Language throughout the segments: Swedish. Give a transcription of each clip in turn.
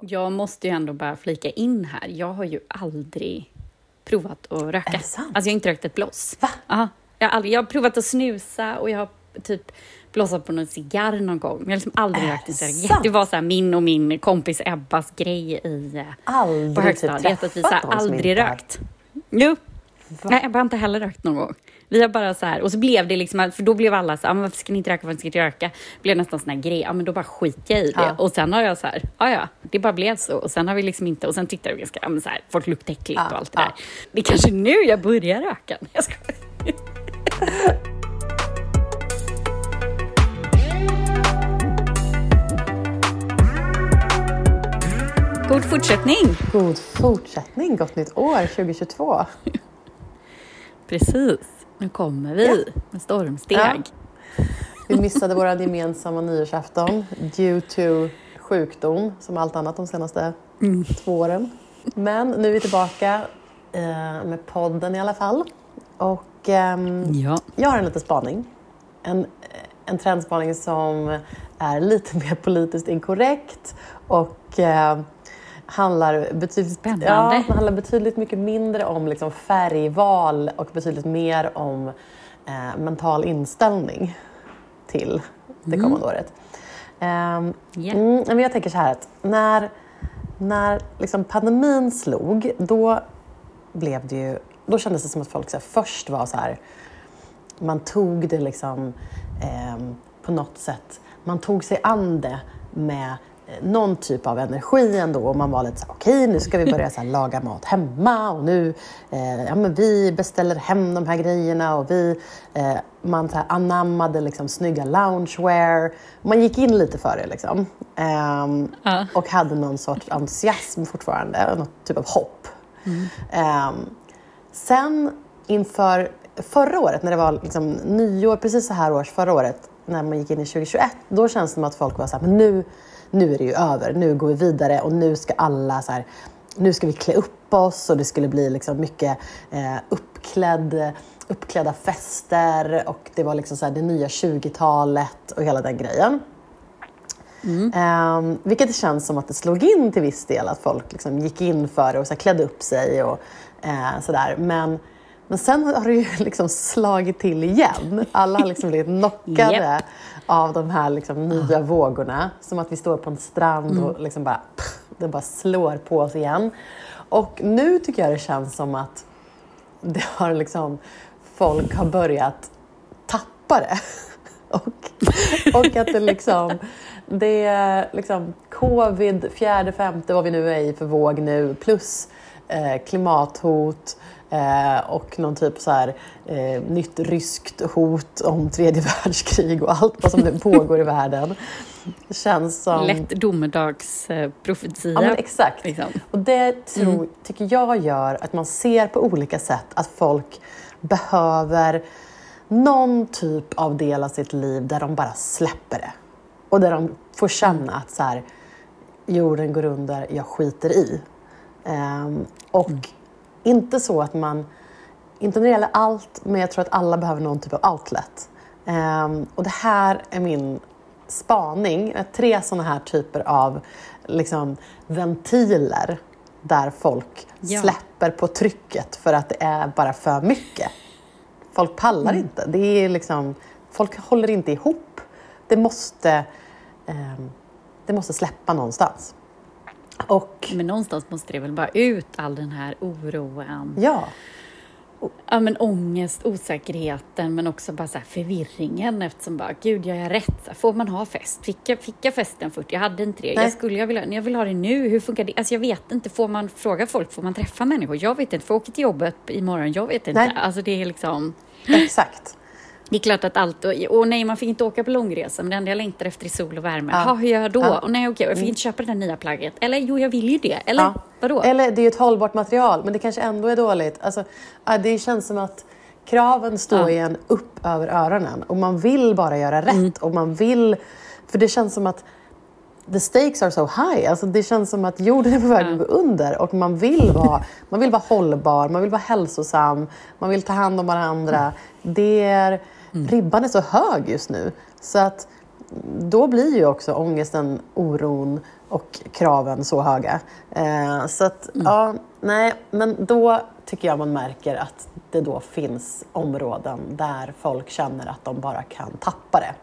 Jag måste ju ändå bara flika in här. Jag har ju aldrig provat att röka. Är det sant? Alltså jag har inte rökt ett bloss. Va? Ja, jag, har aldrig, jag har provat att snusa och jag har typ blossat på någon cigarr någon gång. Men jag har liksom aldrig Är rökt en det cigarett. Det var så här min och min kompis Ebbas grej i, eh, Aldrig på typ högstadiet. att vi så här, aldrig rökt. Jo. Nej, Ebba har inte heller rökt någon gång. Vi har bara så här, och så blev det liksom, för då blev alla så här, "Ah, varför ska ni inte röka, varför ska ni inte röka? Det blev nästan sån här grej, ja men då bara skiter jag i det. Ja. Och sen har jag så här, ja ja, det bara blev så. Och sen har vi liksom inte, och sen tyckte jag ganska, ja men så här, folk luktar äckligt Ja, och allt det där. Det är kanske nu jag börjar röka. Jag skojar. God fortsättning! God fortsättning, gott nytt år 2022. Precis, nu kommer vi med stormsteg. Ja. Vi missade vår gemensamma nyårsafton due to sjukdom, som allt annat de senaste två åren. Men nu är vi tillbaka eh, med podden i alla fall. Och ehm, Ja. jag har en liten spaning. En, en trendspaning som är lite mer politiskt inkorrekt och eh, handlar betydligt, Spännande. ja, handlar betydligt mycket mindre om liksom färgval och betydligt mer om eh, mental inställning till det kommande året. Ehm, Ja. mm, men jag tänker så här att när, när liksom pandemin slog, då blev det ju, då kändes det som att folk så här, först var så här, man tog det liksom ehm, på något sätt, man tog sig an det med eh, någon typ av energi ändå och man var lite så okej nu ska vi börja så laga mat hemma och nu, eh, ja men vi beställer hem de här grejerna och vi, eh, man så anammade liksom snygga loungewear. Man gick in lite för det liksom. Ehm, Ja. och hade någon sorts entusiasm fortfarande, något typ av hopp. Ehm, sen inför förra året, när det var liksom nyår, precis så här års förra året, när man gick in i 2021, då känns det som att folk var så här, men nu, nu är det ju över, nu går vi vidare och nu ska alla så här, nu ska vi klä upp oss och det skulle bli liksom mycket eh, uppklädd, uppklädda fester och det var liksom så här det nya 20-talet och hela den grejen. Ehm, vilket det känns som att det slog in till viss del, att folk liksom gick in för det och så här klädde upp sig och eh, sådär. Men, men sen har det ju liksom slagit till igen. Alla har liksom blivit knockade Japp. Av de här liksom nya vågorna. Som att vi står på en strand och liksom bara, pff, det bara slår på oss igen. Och nu tycker jag det känns som att det har liksom, folk har börjat tappa det. Och, och att det liksom, det är liksom covid, fjärde, femte, vad vi nu är i för våg nu, plus eh, klimathot eh, och någon typ så här eh, nytt ryskt hot om tredje världskrig och allt vad som nu pågår i världen. Känns som... Lätt domedagsprofetia. Ja, men exakt. Liksom. Och det tror, tycker jag gör att man ser på olika sätt att folk behöver någon typ av del av sitt liv där de bara släpper det. Och där de får känna att så här, jorden går under, jag skiter i. Ehm, och inte så att man, inte när det gäller allt, men jag tror att alla behöver någon typ av outlet. Ehm, och det här är min spaning, tre sådana här typer av liksom, ventiler där folk Ja. släpper på trycket för att det är bara för mycket. Folk pallar inte. Det är liksom, folk håller inte ihop. Det måste, ehm, det måste släppa någonstans. Och Men någonstans måste det väl bara ut all den här oron, ja, ja, men ångest, osäkerheten men också bara så förvirringen eftersom bara, gud gör jag rätt? Får man ha fest? Fick jag, fick jag festen först? Jag hade inte det. Nej. Jag skulle jag vilja, jag vill ha det nu. Hur funkar det? Alltså jag vet inte. Får man fråga folk? Får man träffa människor? Jag vet inte. Får jag åka till jobbet imorgon? Jag vet inte. Nej. Alltså det är liksom... exakt. Det är klart att allt... Och, nej, man fick inte åka på långresa, men det enda jag längtar efter är sol och värme. Ja. Ja. hur gör jag då? Ja. Och nej, okej, jag fick inte köpa det där nya plagget. Eller jo, jag vill ju det. Eller Ja. vadå? Eller det är ju ett hållbart material, men det kanske ändå är dåligt. Alltså, det känns som att kraven står Ja. igen upp över öronen och man vill bara göra rätt. Mm. Och man vill, för det känns som att the stakes are so high. Alltså, det känns som att jorden är på väg att gå under och man vill, vara, man vill vara hållbar, man vill vara hälsosam, man vill ta hand om varandra. Det är, Mm. Ribban är så hög just nu. Så att då blir ju också ångesten, oron, och kraven så höga. Eh, så att, ja, nej, men då tycker jag man märker att det då finns områden där folk känner att de bara kan tappa det.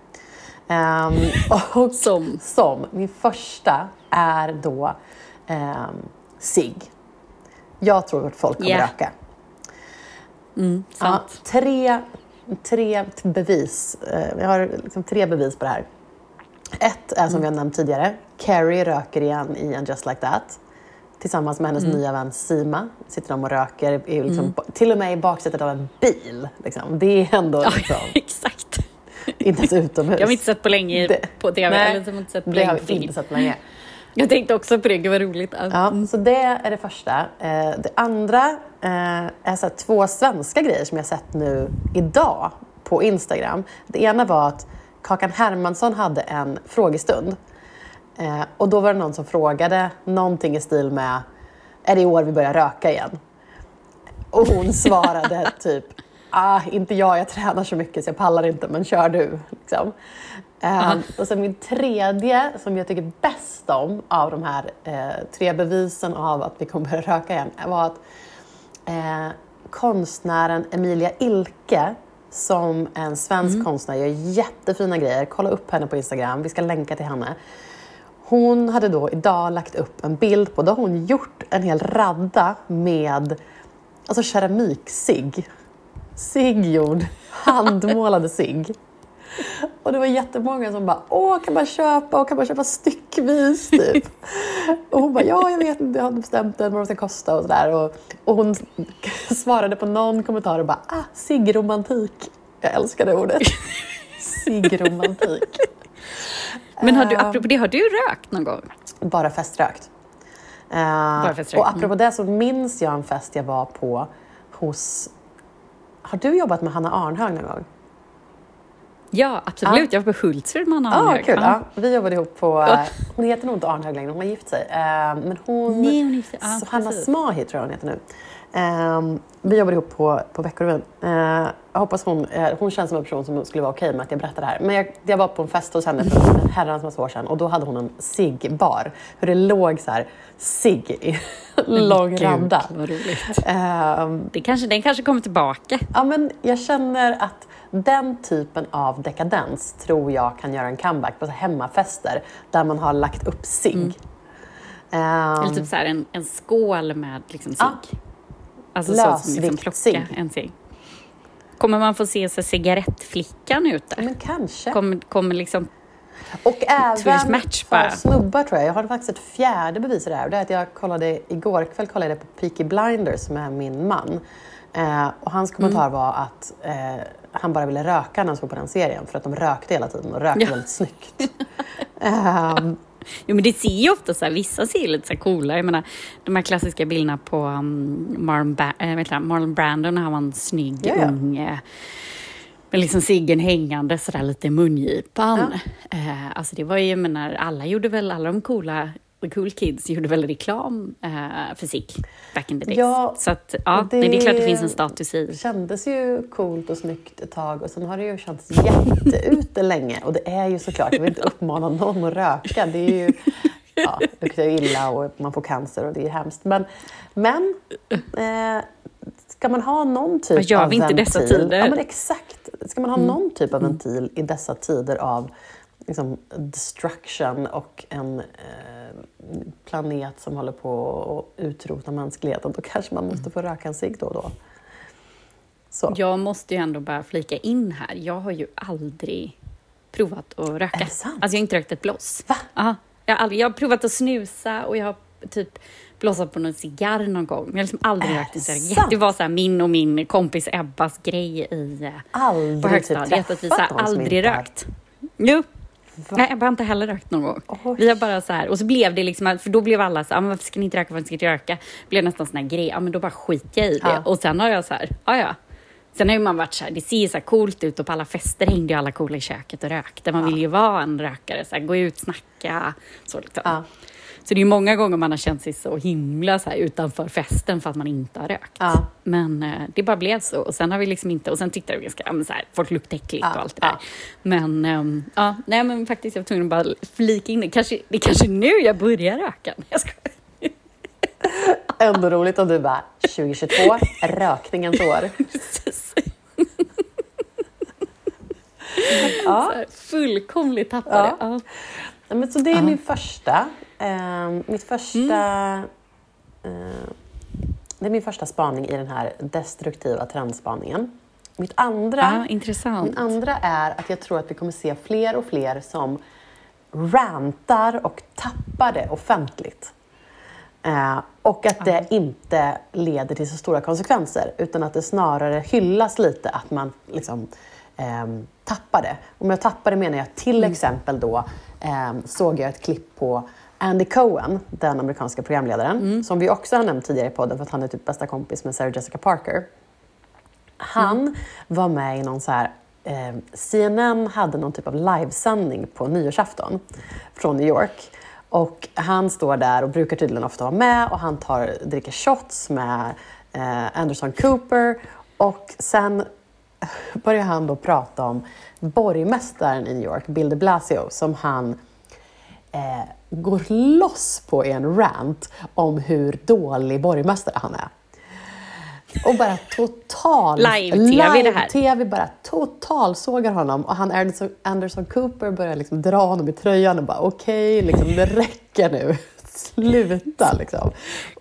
Ehm, och Som? som min första är då um, sig. Jag tror att folk kommer Yeah. röka. Mm, Ja, sant. tre, tre bevis. Eh, Jag har liksom tre bevis på det här. Ett är som vi har nämnt tidigare. Carrie röker igen i en Just Like That. Tillsammans med hennes nya vän Sima sitter de och röker, i liksom, till och med i baksätet av en bil. Liksom. Det är ändå Ja, liksom, exakt. inte ens utomhus. Det har vi inte sett på länge Det- på TV. Nej, eller inte sett på det länge har vi inte sett på länge. Jag tänkte också på det, gud vad roligt. Ja, så det är det första. Eh, det andra eh, är så två svenska grejer som jag sett nu idag på Instagram. Det ena var att Kakan Hermansson hade en frågestund. Eh, och då var det någon som frågade någonting i stil med Är det i år vi börjar röka igen? Och hon svarade typ Ah, inte jag, jag tränar så mycket så jag pallar inte, men kör du. Liksom. Eh, och sen min tredje, som jag tycker bäst om av de här eh, tre bevisen av att vi kommer börja röka igen, var att eh, konstnären Emilia Ilke, som en svensk konstnär, gör jättefina grejer. Kolla upp henne på Instagram, vi ska länka till henne. Hon hade då idag lagt upp en bild på, då har hon gjort en hel radda med alltså keramiksig. Siggjord, handmålade sig. Och det var jättemånga som bara, åh kan man köpa och kan man köpa styckvis typ? Och hon bara, ja jag vet inte, jag har inte bestämt än vad de ska kosta och sådär. Och, och hon svarade på någon kommentar och bara, ah, siggromantik. Jag älskar det ordet. Siggromantik. Men har du, Ehm. apropå det, har du rökt någon gång? Bara feströkt. Eh, feströkt, och apropå det så minns jag en fest jag var på hos... Har du jobbat med Hanna Arnhög någon gång? Ja, absolut. Jag var på Hultsfred med Anna Ja, ah, Arnhög. kul. Ja. Ja, vi jobbade ihop på... eh, hon heter nog inte Arnhög längre, hon har gift sig. Eh, men hon... Nej, hon är gift sig. Ja, Hanna. Smahi tror jag hon heter nu. Eh, vi jobbade ihop på, på Veckorevyn. Jag hoppas hon... Eh, hon känns som en person som skulle vara okej med att jag berättar det här. Men jag, jag var på en fest hos henne för en herrans massa år sedan och då hade hon en ciggbar. Hur det låg så här cigg i lång radda. vad roligt. Eh, Det kanske, den kanske kommer tillbaka. Ja, men jag känner att den typen av dekadens tror jag kan göra en comeback på hemmafester där man har lagt upp sig. Ehm, Eller typ så här en, en skål med liksom Ja. Alltså så som liksom en cigg. Kommer man få se sig cigarettflickan ute? men kanske. Kommer, kommer liksom... Och även Match för bara. snubbar tror jag. Jag har faktiskt ett fjärde bevis i det här. Det är att jag kollade igår kväll kollade jag på Peaky Blinders med min man. Eh, och hans kommentar Mm. var att eh, han bara ville röka när han såg på den serien för att de rökte hela tiden och rökte Ja. väldigt snyggt. Ehm, Jo men det ser ju ofta så här, vissa ser lite så här coola. Jag menar de här klassiska bilderna på um, Marlon, ba- äh, vet Marlon Brando när han var en snygg Ja, ja. ung eh, med liksom ciggen hängande sådär lite i mungipan. Eh, alltså det var ju, jag menar, alla gjorde väl, alla de coola the cool kids gjorde väl reklam eh, för cigg back in the days. Ja, så att, ja, det... det är klart det det- finns en status i. Det kändes ju coolt och snyggt ett tag och sen har det ju känts jätteute länge. Och det är ju såklart, jag vill inte uppmana någon att röka. Det är ju, ja, det luktar ju illa och man får cancer och det är hemskt. Men, men eh, ska man ha någon typ Vad gör av vi inte ventil? dessa tider? Ja men exakt. Ska man ha någon typ av ventil i dessa tider av liksom, destruction och en eh, planet som håller på att utrota mänskligheten, då kanske man måste få röka en cigg då och då. Så. Jag måste ju ändå bara flika in här. Jag har ju aldrig provat att röka. Är det sant? Alltså jag har inte rökt ett bloss. Va? Ja, jag, har aldrig, jag har provat att snusa och jag har typ blossat på någon cigarr någon gång. Men jag har liksom aldrig Är rökt en cigarett. Det var så min och min kompis Ebbas grej i, eh, Aldrig på typ högstadiet. att vi så här, träffat någon som aldrig inte rökt. Jo. Va? Nej, Ebba har inte heller rökt någon gång. Oj. Vi har bara så här, och så blev det liksom, för då blev alla så här, "Ah, varför ska ni inte röka, varför ska ni inte röka? Det blev nästan sån här grej, ja men då bara skiter jag i det. Ja. Och sen har jag så här, ja ja. Sen har ju man varit så här, det ser ju så här coolt ut och på alla fester hängde ju alla coola i köket och rökte. Man vill ju vara en rökare, så här, gå ut, snacka, så liksom. Ja. Så det är många gånger man har känt sig så himla så här, utanför festen för att man inte har rökt. Ja. Men eh, det bara blev så. Och sen har vi liksom inte, och sen tyckte vi ganska, ja, men så här, folk luktar äckligt Ja, och allt det där. Men ehm, ja, nej men faktiskt jag var tvungen att bara flika in det. Kanske, det är kanske nu jag börjar röka. Jag ska, Ändå roligt om du bara 2022, rökningens år. precis. Ja. Så här, fullkomligt tappade. Ja. Ja. Men så det är min första. Eh, mitt första... Eh, det är min första spaning i den här destruktiva trendspaningen. Mitt andra, intressant. min andra är att jag tror att vi kommer se fler och fler som rantar och tappar det offentligt. Eh, och att det inte leder till så stora konsekvenser utan att det snarare hyllas lite att man liksom, ehm, tappar det. Och med tappar det menar jag till exempel då ehm, såg jag ett klipp på Andy Cohen, den amerikanska programledaren, som vi också har nämnt tidigare i podden för att han är typ bästa kompis med Sarah Jessica Parker. Han var med i någon så här... Eh, CNN hade någon typ av livesändning på nyårsafton från New York. Och han står där och brukar tydligen ofta vara med och han tar, dricker shots med eh, Anderson Cooper. Och sen börjar han då prata om borgmästaren i New York, Bill de Blasio, som han eh, går loss på en rant om hur dålig borgmästare han är. Och bara total... Live-tv det här. Live-tv bara totalsågar honom och han Anderson, Anderson Cooper börjar liksom dra honom i tröjan och bara okej, liksom, det räcker nu. Sluta liksom.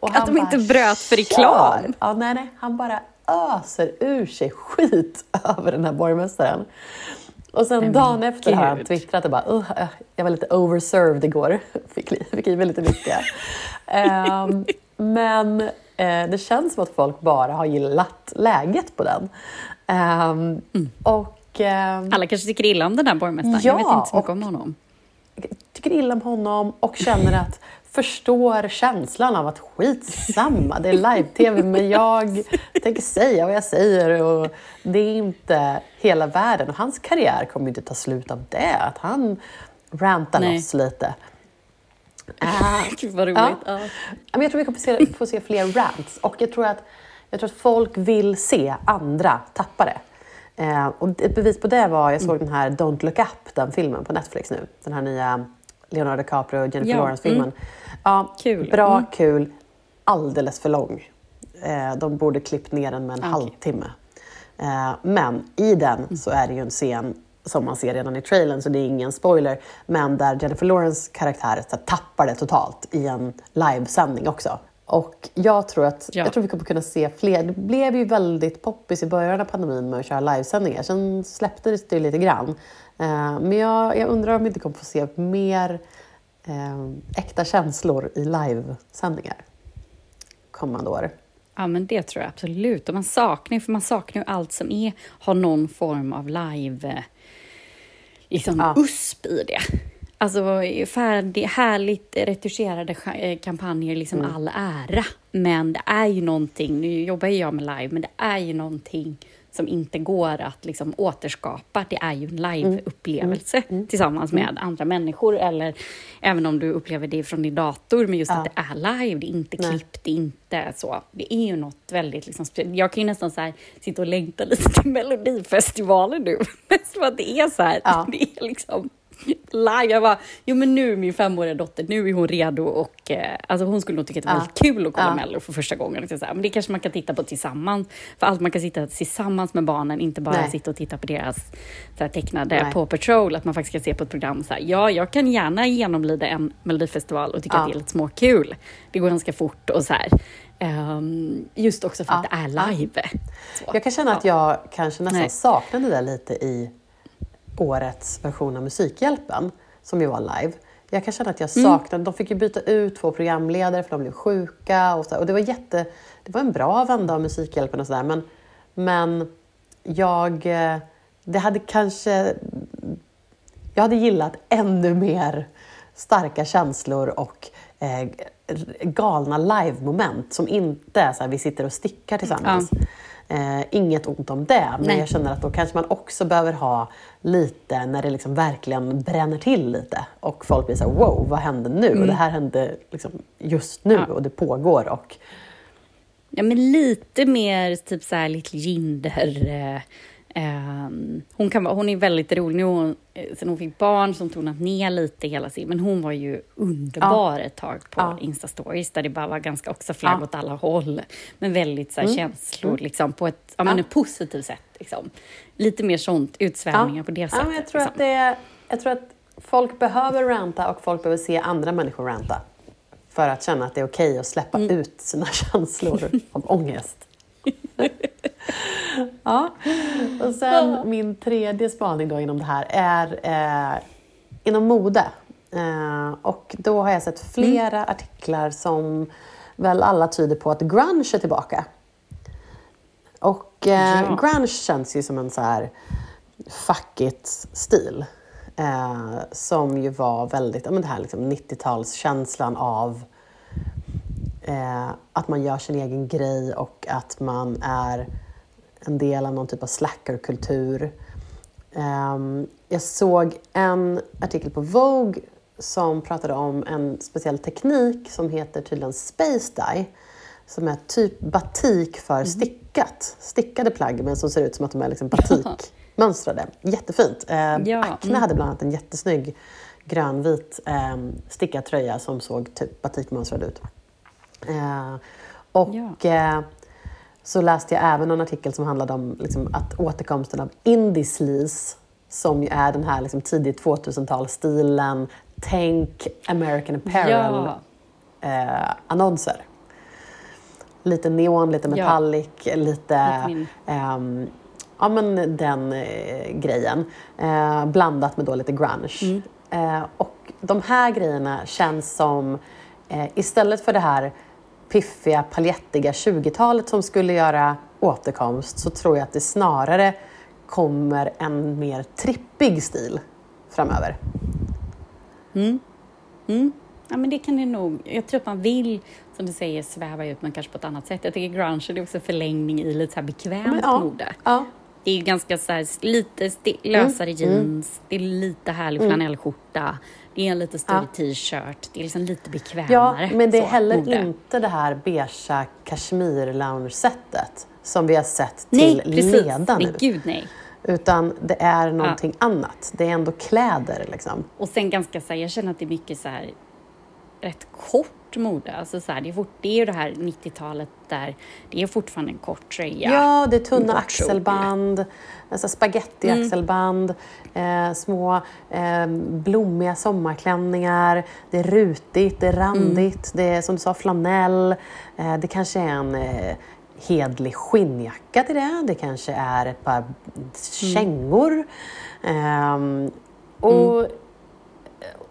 Och Att de inte bara bröt för reklam. Ja, nej, nej, han bara öser ur sig skit över den här borgmästaren. Och sen dagen efter har han twittrat och bara uh, uh, jag var lite overserved igår. Fick, fick i mig lite mycket. Ehm, men eh, det känns som att folk bara har gillat läget på den. Ehm, Mm. Och ehm, Alla kanske tycker illa om den här borgmästaren. jag vet Ja, inte så mycket och- om honom. tycker illa om honom och känner att förstår känslan av att skitsamma, det är live-tv men jag tänker säga vad jag säger och det är inte hela världen. Och hans karriär kommer inte ta slut av det, att han rantar Nej. loss lite. Gud vad roligt. Ja. Ja. men jag tror vi kommer få se, få se fler rants och jag tror, att, jag tror att folk vill se andra tappa det. Eh, och ett bevis på det var, jag såg den här Don't Look Up, den filmen på Netflix nu. Den här nya Leonardo DiCaprio och Jennifer Ja, Lawrence-filmen. Ja, Kul. Bra, Mm. kul, alldeles för lång. Eh, de borde klippt ner den med en Okej. halvtimme. Eh, men i den så är det ju en scen som man ser redan i trailern, så det är ingen spoiler, men där Jennifer Lawrence karaktär tappar det totalt i en livesändning också. Och jag tror att Ja. jag tror vi kommer kunna se fler. Det blev ju väldigt poppis i början av pandemin med att köra livesändningar. Sen släppte det lite grann. Eh, men jag, jag undrar om vi inte kommer få se mer eh, äkta känslor i livesändningar kommande år. Ja, men det tror jag absolut. Och man saknar ju, för man saknar ju allt som är, har någon form av live, eh, liksom Ja. USP i det. Alltså färdig, härligt retuscherade eh, kampanjer, liksom Mm. all ära. Men det är ju någonting, nu jobbar ju jag med live, men det är ju någonting som inte går att liksom återskapa. Det är ju en live-upplevelse Mm. tillsammans med andra människor eller även om du upplever det från din dator, men just Ja. att det är live, det är inte Nej. klippt, det är inte så. Det är ju något väldigt liksom, Jag kan ju nästan så här, sitta och längta lite till Melodifestivalen nu. Mest för att det är så här, Ja. det är liksom live. Jag bara, jo men nu min femåriga dotter, nu är hon redo och eh, alltså hon skulle nog tycka att det var Ja. väldigt kul att kolla Ja. Mello för första gången. Liksom så här. Men det kanske man kan titta på tillsammans. För allt man kan sitta tillsammans med barnen, inte bara Nej. sitta och titta på deras så här, tecknade Nej. på Patrol, att man faktiskt kan se på ett program så här, ja, jag kan gärna genomlida en Melodifestival och tycka Ja. att det är lite småkul. Det går ganska fort och så här. Ehm, just också för att Ja. det är live. Så. Jag kan känna att jag kanske nästan Nej. saknade det lite i årets version av Musikhjälpen, som ju var live. Jag kan känna att jag Mm. saknade, de fick ju byta ut två programledare för de blev sjuka och, så, och det var jätte, det var en bra vända av Musikhjälpen och sådär men, men jag, eh, det hade kanske, jag hade gillat ännu mer starka känslor och eh, galna live-moment som inte är så här, vi sitter och stickar tillsammans. Eh, inget ont om det, men Nej. jag känner att då kanske man också behöver ha lite när det liksom verkligen bränner till lite och folk blir så här, wow, vad hände nu? Och det här hände liksom just nu Mm. Ja. och det pågår. Och, Ja, men lite mer typ så här Little Jinder. Eh, hon, kan, vara- hon är väldigt rolig. Nu hon, eh, sen hon fick barn som tonat ner lite hela sin, men hon var ju underbar ett tag på Ja. Insta-stories där det bara var ganska också flagg Ja. Mm. åt alla håll. Men väldigt så här, känslor liksom, på ett, ja, men Ja. ett positivt sätt. Liksom. Lite mer sånt, utsvävningar på det ja, sättet. men jag, tror liksom. att det jag tror att folk behöver ranta och folk behöver se andra människor ranta för att känna att det är okej att släppa Mm. ut sina känslor av ångest. ja. Och sen min tredje spaning då inom det här är eh, inom mode. Eh, och då har jag sett flera artiklar som väl alla tyder på att grunge är tillbaka. Och eh, Ja. grunge känns ju som en så här fuck it-stil. Eh, som ju var väldigt, men det här liksom 90-talskänslan av eh, att man gör sin egen grej och att man är en del av någon typ av slackerkultur. Ehm, jag såg en artikel på Vogue som pratade om en speciell teknik som heter tydligen Space Dye. Som är typ batik för stickat. Stickade plagg men som ser ut som att de är liksom batikmönstrade. Jättefint. Eh, Ja, Acne mm. hade bland annat en jättesnygg grönvit eh, stickad tröja som såg typ batikmönstrad ut. Eh, och Ja. eh, så läste jag även en artikel som handlade om liksom, att återkomsten av indie sleaze som ju är den här liksom, tidigt 2000-talsstilen, tänk American Apparel Ja. eh, annonser. Lite neon, lite metallic, lite... Lite ehm, ja men den eh, grejen. Eh, blandat med då lite grunge. Mm. Eh, och de här grejerna känns som, eh, istället för det här piffiga, palettiga 20-talet som skulle göra återkomst, så tror jag att det snarare kommer en mer trippig stil framöver. Ja, men det kan det nog. Jag tror att man vill, som du säger, sväva ut men kanske på ett annat sätt. Jag tycker grunge är också förlängning i lite så här bekvämt ja, mode. ja. Det är ju ganska så här, lite lösare jeans, det är lite härlig flanellskjorta, det är en lite större Ja. t-shirt, det är liksom lite Ja, bekvämare. men det är så, heller mode. inte det här beiga kashmir-lounge-sättet som vi har sett Nej, till precis. leda Nej, nu. gud nej. Utan det är någonting annat. Det är ändå kläder liksom. Och sen ganska så här, jag känner att det är mycket så här rätt kort mode. Alltså så här, det, är fort, det är ju det här 90-talet där det är fortfarande en kort tröja. Ja, det är tunna axelband, alltså spagetti-axelband, eh, små eh, blommiga sommarklänningar. Det är rutigt, det är randigt, det är som du sa flanell. Eh, det kanske är en eh, hedlig skinnjacka till det. Det kanske är ett par kängor. Ehm, och,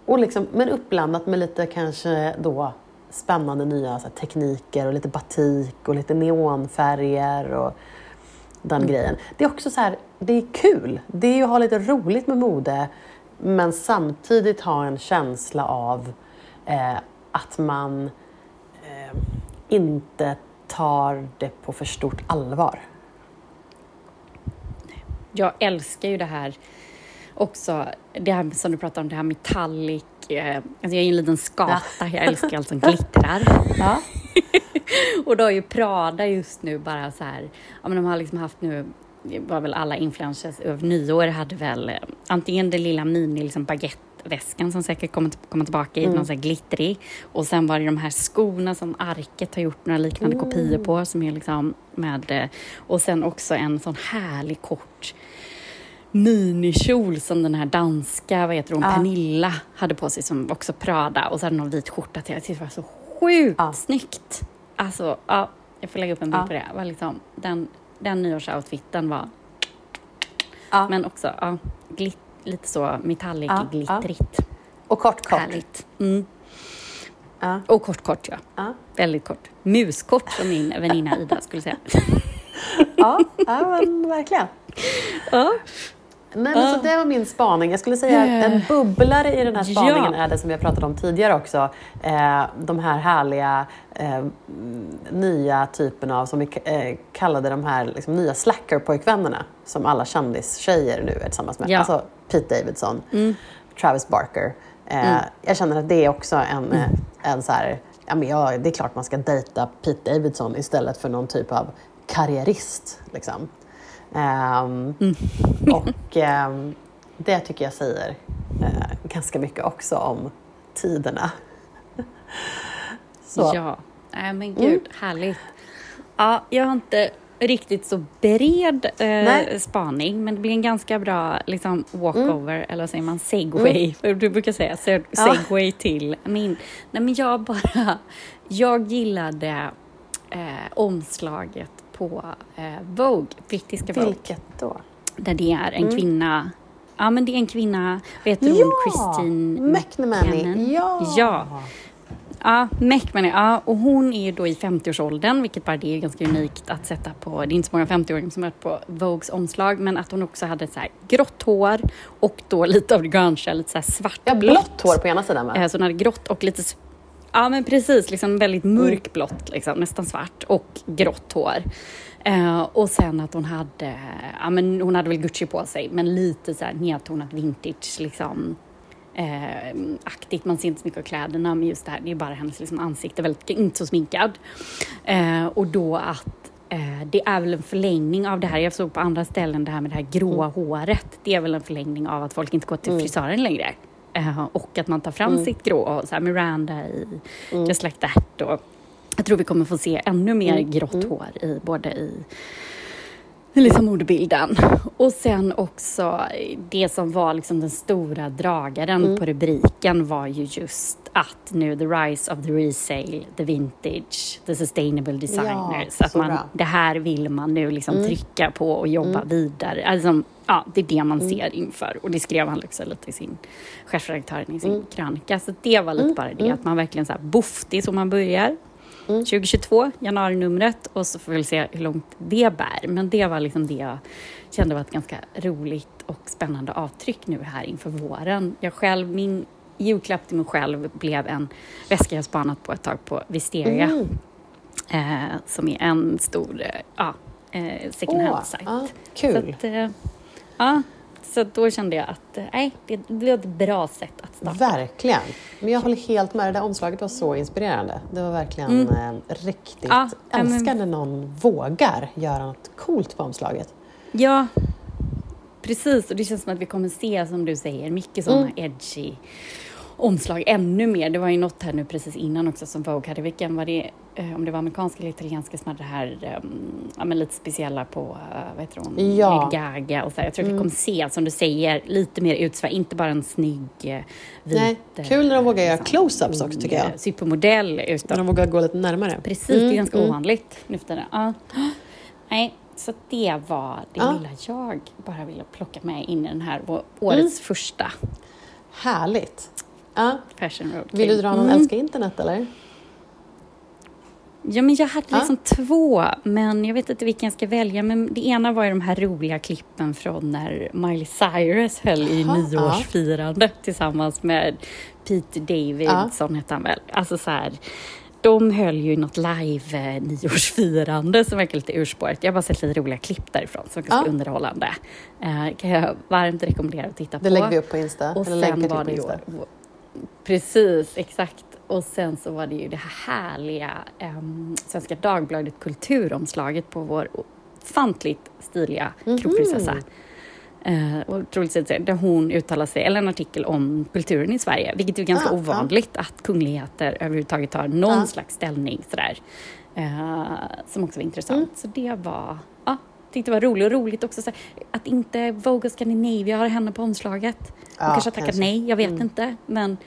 och liksom, men uppblandat med lite kanske då spännande nya här, tekniker och lite batik och lite neonfärger och den grejen. Det är också så här, det är kul. Det är ju att ha lite roligt med mode men samtidigt ha en känsla av eh, att man eh, inte tar det på för stort allvar. Jag älskar ju det här också, det här som du pratar om, det här metallic. Eh, alltså jag är ju en liten skata, jag älskar allt som glittrar. Ja. Och då har ju Prada just nu bara så här, ja men de har liksom haft nu, det var väl alla influencers över nyår hade väl eh, antingen den lilla mini liksom baguetteväskan som säkert kommer komma tillbaka i någon sån här glittrig och sen var det de här skorna som Arket har gjort några liknande kopior på som är liksom med eh, och sen också en sån härlig kort minikjol som den här danska, vad heter hon, Ja. Pernilla hade på sig som också Prada och så hade någon vit skjorta till. Jag tyckte det var så sjukt Ja. snyggt. Alltså, ja, jag får lägga upp en bild Ja. på det. var liksom, den, den nyårsoutfiten var, Ja. men också ja, glitt, lite så metallic, Ja, glittrigt. Och kort kort. Härligt. Mm. Och kort, kort ja. Ja. Väldigt kort. Muskort som min väninna Ida skulle säga. Ja, ja men verkligen. ja. Nej, men så det var min spaning. Jag skulle säga att en bubblare i den här spaningen Ja. är det som vi har pratat om tidigare också. Eh, de här härliga eh, nya typerna av, som vi eh, kallade de här liksom, nya slacker-pojkvännerna som alla kändistjejer nu är tillsammans med. Ja. Alltså Pete Davidson, Travis Barker. Eh, Jag känner att det är också en, eh, en så här, ja, men ja, det är klart man ska dejta Pete Davidson istället för någon typ av karriärist. Liksom. Ehm, och ehm, det tycker jag säger eh, ganska mycket också om tiderna. Så. Ja, nej men gud, härligt. Ja, jag har inte riktigt så bred eh, spaning, men det blir en ganska bra liksom, walkover, eller vad säger man, segway, för du brukar säga se- Ja. segway till min. Nej men jag bara, jag gillade eh, omslaget på eh, Vogue, brittiska Vogue, Vilket då? där det är en kvinna Ja, men det är en kvinna, vet du Ja! hon, Christine McNamee. Ja! ja. Ja, McManamy, ja, och hon är ju då i 50-årsåldern, vilket bara det är ganska unikt att sätta på, det är inte så många 50-åringar som är på Vogues omslag, men att hon också hade så här grått hår och då lite av det grunge, lite så här svart Ja, blått hår på ena sidan va? Eh, Så hon hade grått och lite, ja men precis, liksom väldigt mörkblått, liksom, nästan svart och grått hår. Eh, och sen att hon hade, ja men hon hade väl Gucci på sig, men lite så här nedtonat vintage liksom. Eh, aktigt, man ser inte så mycket av kläderna, men just det här, det är bara hennes liksom, ansikte, väldigt, inte så sminkad. Eh, och då att eh, det är väl en förlängning av det här, jag såg på andra ställen det här med det här gråa håret, det är väl en förlängning av att folk inte går till frisören längre. Eh, och att man tar fram sitt grå, och så här Miranda i Just Like That. Och jag tror vi kommer få se ännu mer grått hår i både i liksom modebilden. Och sen också det som var liksom den stora dragaren på rubriken var ju just att nu the rise of the resale, the vintage, the sustainable designers. Ja, att man, bra. det här vill man nu liksom trycka på och jobba vidare. Alltså, ja, det är det man ser inför. Och det skrev han också lite i sin chefredaktören i sin krönika. Så det var lite bara det, att man verkligen så här, boff, det är så man börjar. 2022, januarinumret och så får vi se hur långt det bär. Men det var liksom det jag kände var ett ganska roligt och spännande avtryck nu här inför våren. Jag själv, min julklapp till mig själv blev en väska jag spanat på ett tag på Wisteria. Eh, som är en stor eh, ja, eh, second hand-sajt. ja, Så kul. att, eh, ja, så då kände jag att nej, det, var ett bra sätt att starta. Verkligen. Men jag håller helt med. Det där omslaget var så inspirerande. Det var verkligen eh, riktigt... Ja, älskar när någon vågar göra något coolt på omslaget. Ja, precis. Och det känns som att vi kommer se, som du säger, mycket sådana Mm. edgy omslag ännu mer. Det var ju något här nu precis innan också som Vogue hade. Vilken var det? eh, Om det var amerikanska eller italienska som hade det här um, ja, men lite speciella på, uh, vad heter hon, Ja. Gaga och så här. Jag tror att vi kommer se, som du säger, lite mer utsvär. Inte bara en snygg uh, vit... Nej, eh, kul när de vågar göra liksom, close-ups också, tycker jag. eh, Supermodell När utan de vågar gå lite närmare. Precis, det är Mm, ganska mm. ovanligt nu för tiden. Ja. Nej, så det var det Ja. lilla jag bara ville plocka med in i den här vår- årets första Härligt. Ja. Fashion Road. Vill du dra någon Mm. älska internet eller? Ja, men jag hade Ja. liksom två, men jag vet inte vilken jag ska välja. Men det ena var ju de här roliga klippen från när Miley Cyrus höll i nyårsfirande tillsammans med Pete Davidson, hette han väl. Alltså så här, de höll ju något live eh, nyårsfirande som verkar lite urspåret. Jag har bara sett lite roliga klipp därifrån som var ganska Ja. underhållande. Eh, kan jag varmt rekommendera att titta på. Det lägger vi upp på Insta. Och eller sen var det ju... Precis, exakt. Och sen så var det ju det här härliga um, Svenska Dagbladet kulturomslaget på vår ofantligt stiliga Mhm. kronprinsessa. Uh, och otroligt sett, där hon uttalar sig, eller en artikel om kulturen i Sverige, vilket är ganska Ah, ovanligt att kungligheter överhuvudtaget tar någon Ah. slags ställning sådär. Uh, som också var intressant. Så det var, ja, tyckte det var roligt och roligt också så att inte Vogue Scandinavia har henne på omslaget. Hon Ja, kanske har tackat kanske. nej, jag vet inte. Men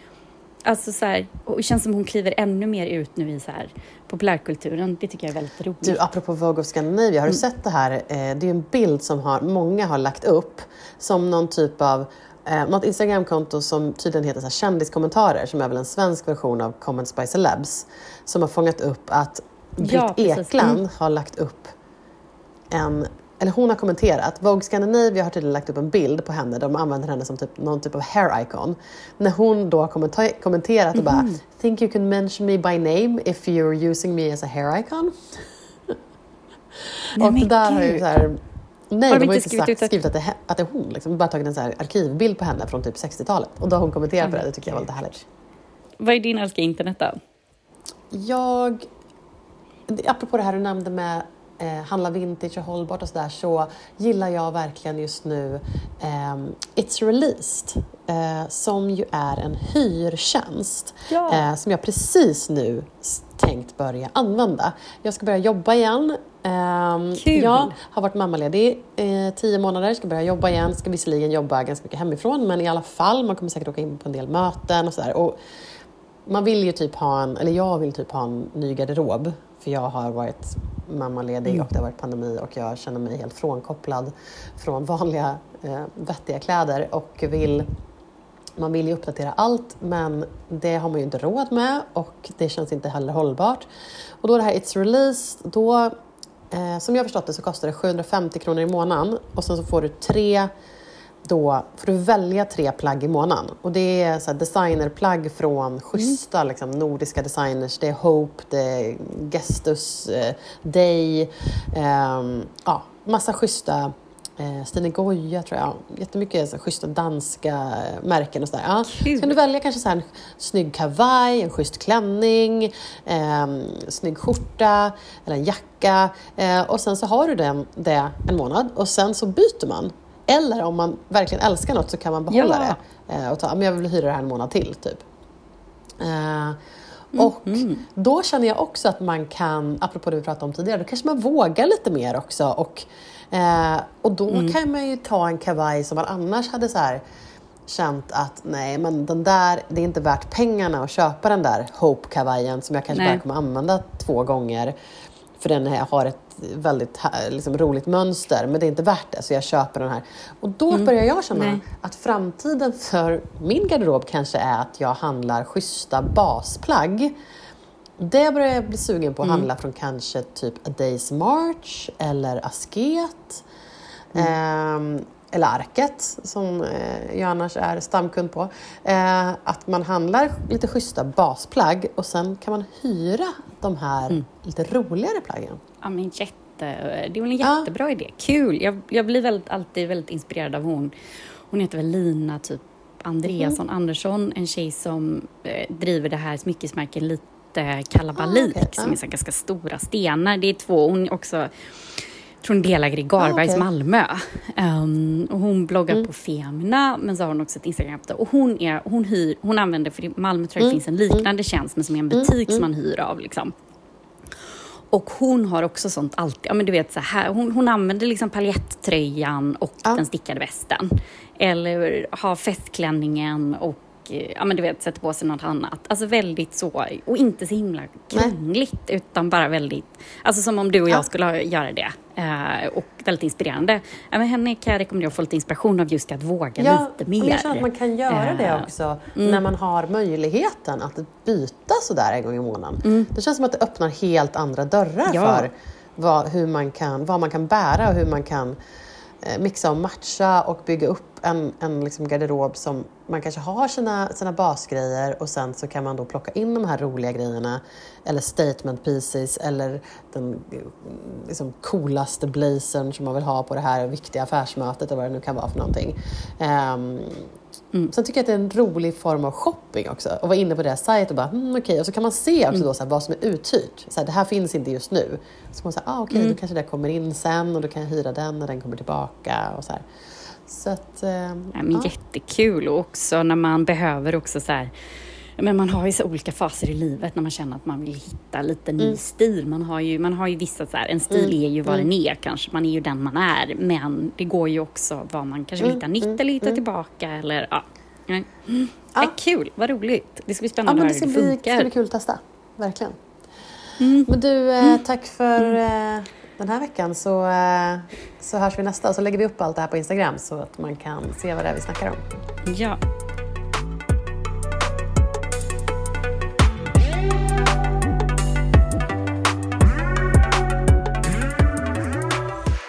alltså så här, och det känns som hon kliver ännu mer ut nu i så här, populärkulturen. Det tycker jag är väldigt roligt. Du, apropå Vogue of Scandinavia, har du Mm. sett det här? Eh, Det är en bild som har, många har lagt upp som någon typ av eh, något Instagramkonto som tydligen heter så här, kändiskommentarer, som är väl en svensk version av Comments by Celebs, som har fångat upp att Britt Ja. Ekland Mm. har lagt upp en eller hon har kommenterat, Vogue Scandinavia har tydligen lagt upp en bild på henne där de använder henne som typ, någon typ av hair icon. När hon då har kommenterat och bara Mhm. “Think you can mention me by name if you're using me as a hair icon?” Nej, Och där har ju så här, Nej, Har de de har ju inte skrivit sagt, ut att- skrivit att det, att det är hon. Liksom. Bara tagit en så här arkivbild på henne från typ 60-talet. Och då har hon kommenterat på det. Det tycker jag var lite härligt. Vad är din älskade internet då? Jag, apropå det här du nämnde med eh, handla vintage och hållbart och sådär så gillar jag verkligen just nu ehm, It's Released eh, som ju är en hyrtjänst Ja. eh, som jag precis nu tänkt börja använda. Jag ska börja jobba igen. Ehm, Kul. Jag har varit mammaledig eh, tio månader, ska börja jobba igen. Ska visserligen jobba ganska mycket hemifrån men i alla fall, man kommer säkert åka in på en del möten och sådär. Och man vill ju typ ha en, eller jag vill typ ha en ny garderob. För jag har varit mammaledig och det har varit pandemi och jag känner mig helt frånkopplad från vanliga eh, vettiga kläder och vill man vill ju uppdatera allt men det har man ju inte råd med och det känns inte heller hållbart. Och då det här It's Released, då eh, som jag förstått det så kostar det 750 kronor i månaden och sen så får du tre då får du välja tre plagg i månaden. Och det är så designerplagg från schyssta liksom, nordiska designers. Det är Hope, det är Gestus, eh, Day, ehm, ja, massa schyssta eh, Stine Goya tror jag. Jättemycket så här, schyssta danska eh, märken och sådär. Ja. Så kan du välja kanske så här, en snygg kavaj, en schysst klänning, eh, snygg skjorta eller en jacka. Eh, och sen så har du den, det en månad och sen så byter man. Eller om man verkligen älskar något så kan man behålla Ja. det eh, och ta, men jag vill hyra det här en månad till. Typ. Eh, och Mhm. då känner jag också att man kan, apropå det vi pratade om tidigare, då kanske man vågar lite mer också. Och, eh, och då Mm. kan man ju ta en kavaj som man annars hade så här känt att nej, men den där, det är inte värt pengarna att köpa den där Hope-kavajen som jag kanske Nej. bara kommer använda två gånger. För den här har ett väldigt liksom, roligt mönster, men det är inte värt det, så jag köper den här. Och då börjar jag känna Nej. att framtiden för min garderob kanske är att jag handlar schyssta basplagg. Det börjar jag bli sugen på att handla från kanske typ A Day's March eller Asket. Ehm, eller Arket som eh, jag annars är stamkund på. Eh, att man handlar lite schyssta basplagg och sen kan man hyra de här lite roligare plaggen. Ja, men jätte, det är väl en Ja. jättebra idé. Kul! Jag, jag blir väldigt, alltid väldigt inspirerad av hon. Hon heter väl Lina typ Andreasson Andersson, en tjej som eh, driver det här smyckesmärket lite kalabalik, Ah, okej. som Ja. är så ganska stora stenar. Det är två, hon är också jag tror hon delägare i Garbergs Ah, okej. Malmö. Ehm, och hon bloggar på Femina, men så har hon också ett Instagramkonto. Och hon, är, hon, hyr, hon använder, för i Malmö tror jag det finns en liknande tjänst, men som är en butik som man hyr av. Liksom. Och hon har också sånt alltid, ja men du vet så här, hon, hon använder liksom paljettröjan och Ja. den stickade västen. Eller har festklänningen och ja men du vet sätter på sig något annat. Alltså väldigt så, och inte så himla krångligt utan bara väldigt, alltså som om du och jag Ja. skulle göra det. Eh, och väldigt inspirerande. Ja, men henne kan jag rekommendera att få lite inspiration av just att våga lite mer. jag känner att man kan göra det Eh, också när man har möjligheten att byta sådär en gång i månaden. Det känns som att det öppnar helt andra dörrar Ja. för vad, hur man kan, vad man kan bära och hur man kan Eh, mixa och matcha och bygga upp en, en liksom garderob som man kanske har sina, sina basgrejer och sen så kan man då plocka in de här roliga grejerna eller statement pieces eller den eh, liksom coolaste blazern som man vill ha på det här viktiga affärsmötet eller vad det nu kan vara för någonting. Ehm, Ehm, Sen tycker jag att det är en rolig form av shopping också. Och vara inne på deras sajt och bara, mm, okej. Och så kan man se också då, så här, vad som är uthyrt. Så här, det här finns inte just nu. Så man säger, ah, okej, då kanske det kommer in sen och då kan jag hyra den när den kommer tillbaka. Och så här. Så att, ehm, Ja, men ja. Jättekul också när man behöver också så här men man har ju så olika faser i livet när man känner att man vill hitta lite ny Mm. stil. Man har ju, man har ju vissa så här, en stil är ju vad Mm. den är kanske, man är ju den man är. Men det går ju också vad man kanske vill Mm. hitta nytt eller hitta tillbaka eller ja. Mm. Ja. Ja, kul, vad roligt. Det ska bli Ja, spännande men att det höra hur det bli, ska bli funkar. kul att testa. Verkligen. Mm. Men du, eh, tack för eh, den här veckan. Så, eh, så hörs vi nästa och så lägger vi upp allt det här på Instagram så att man kan se vad det är vi snackar om. Ja,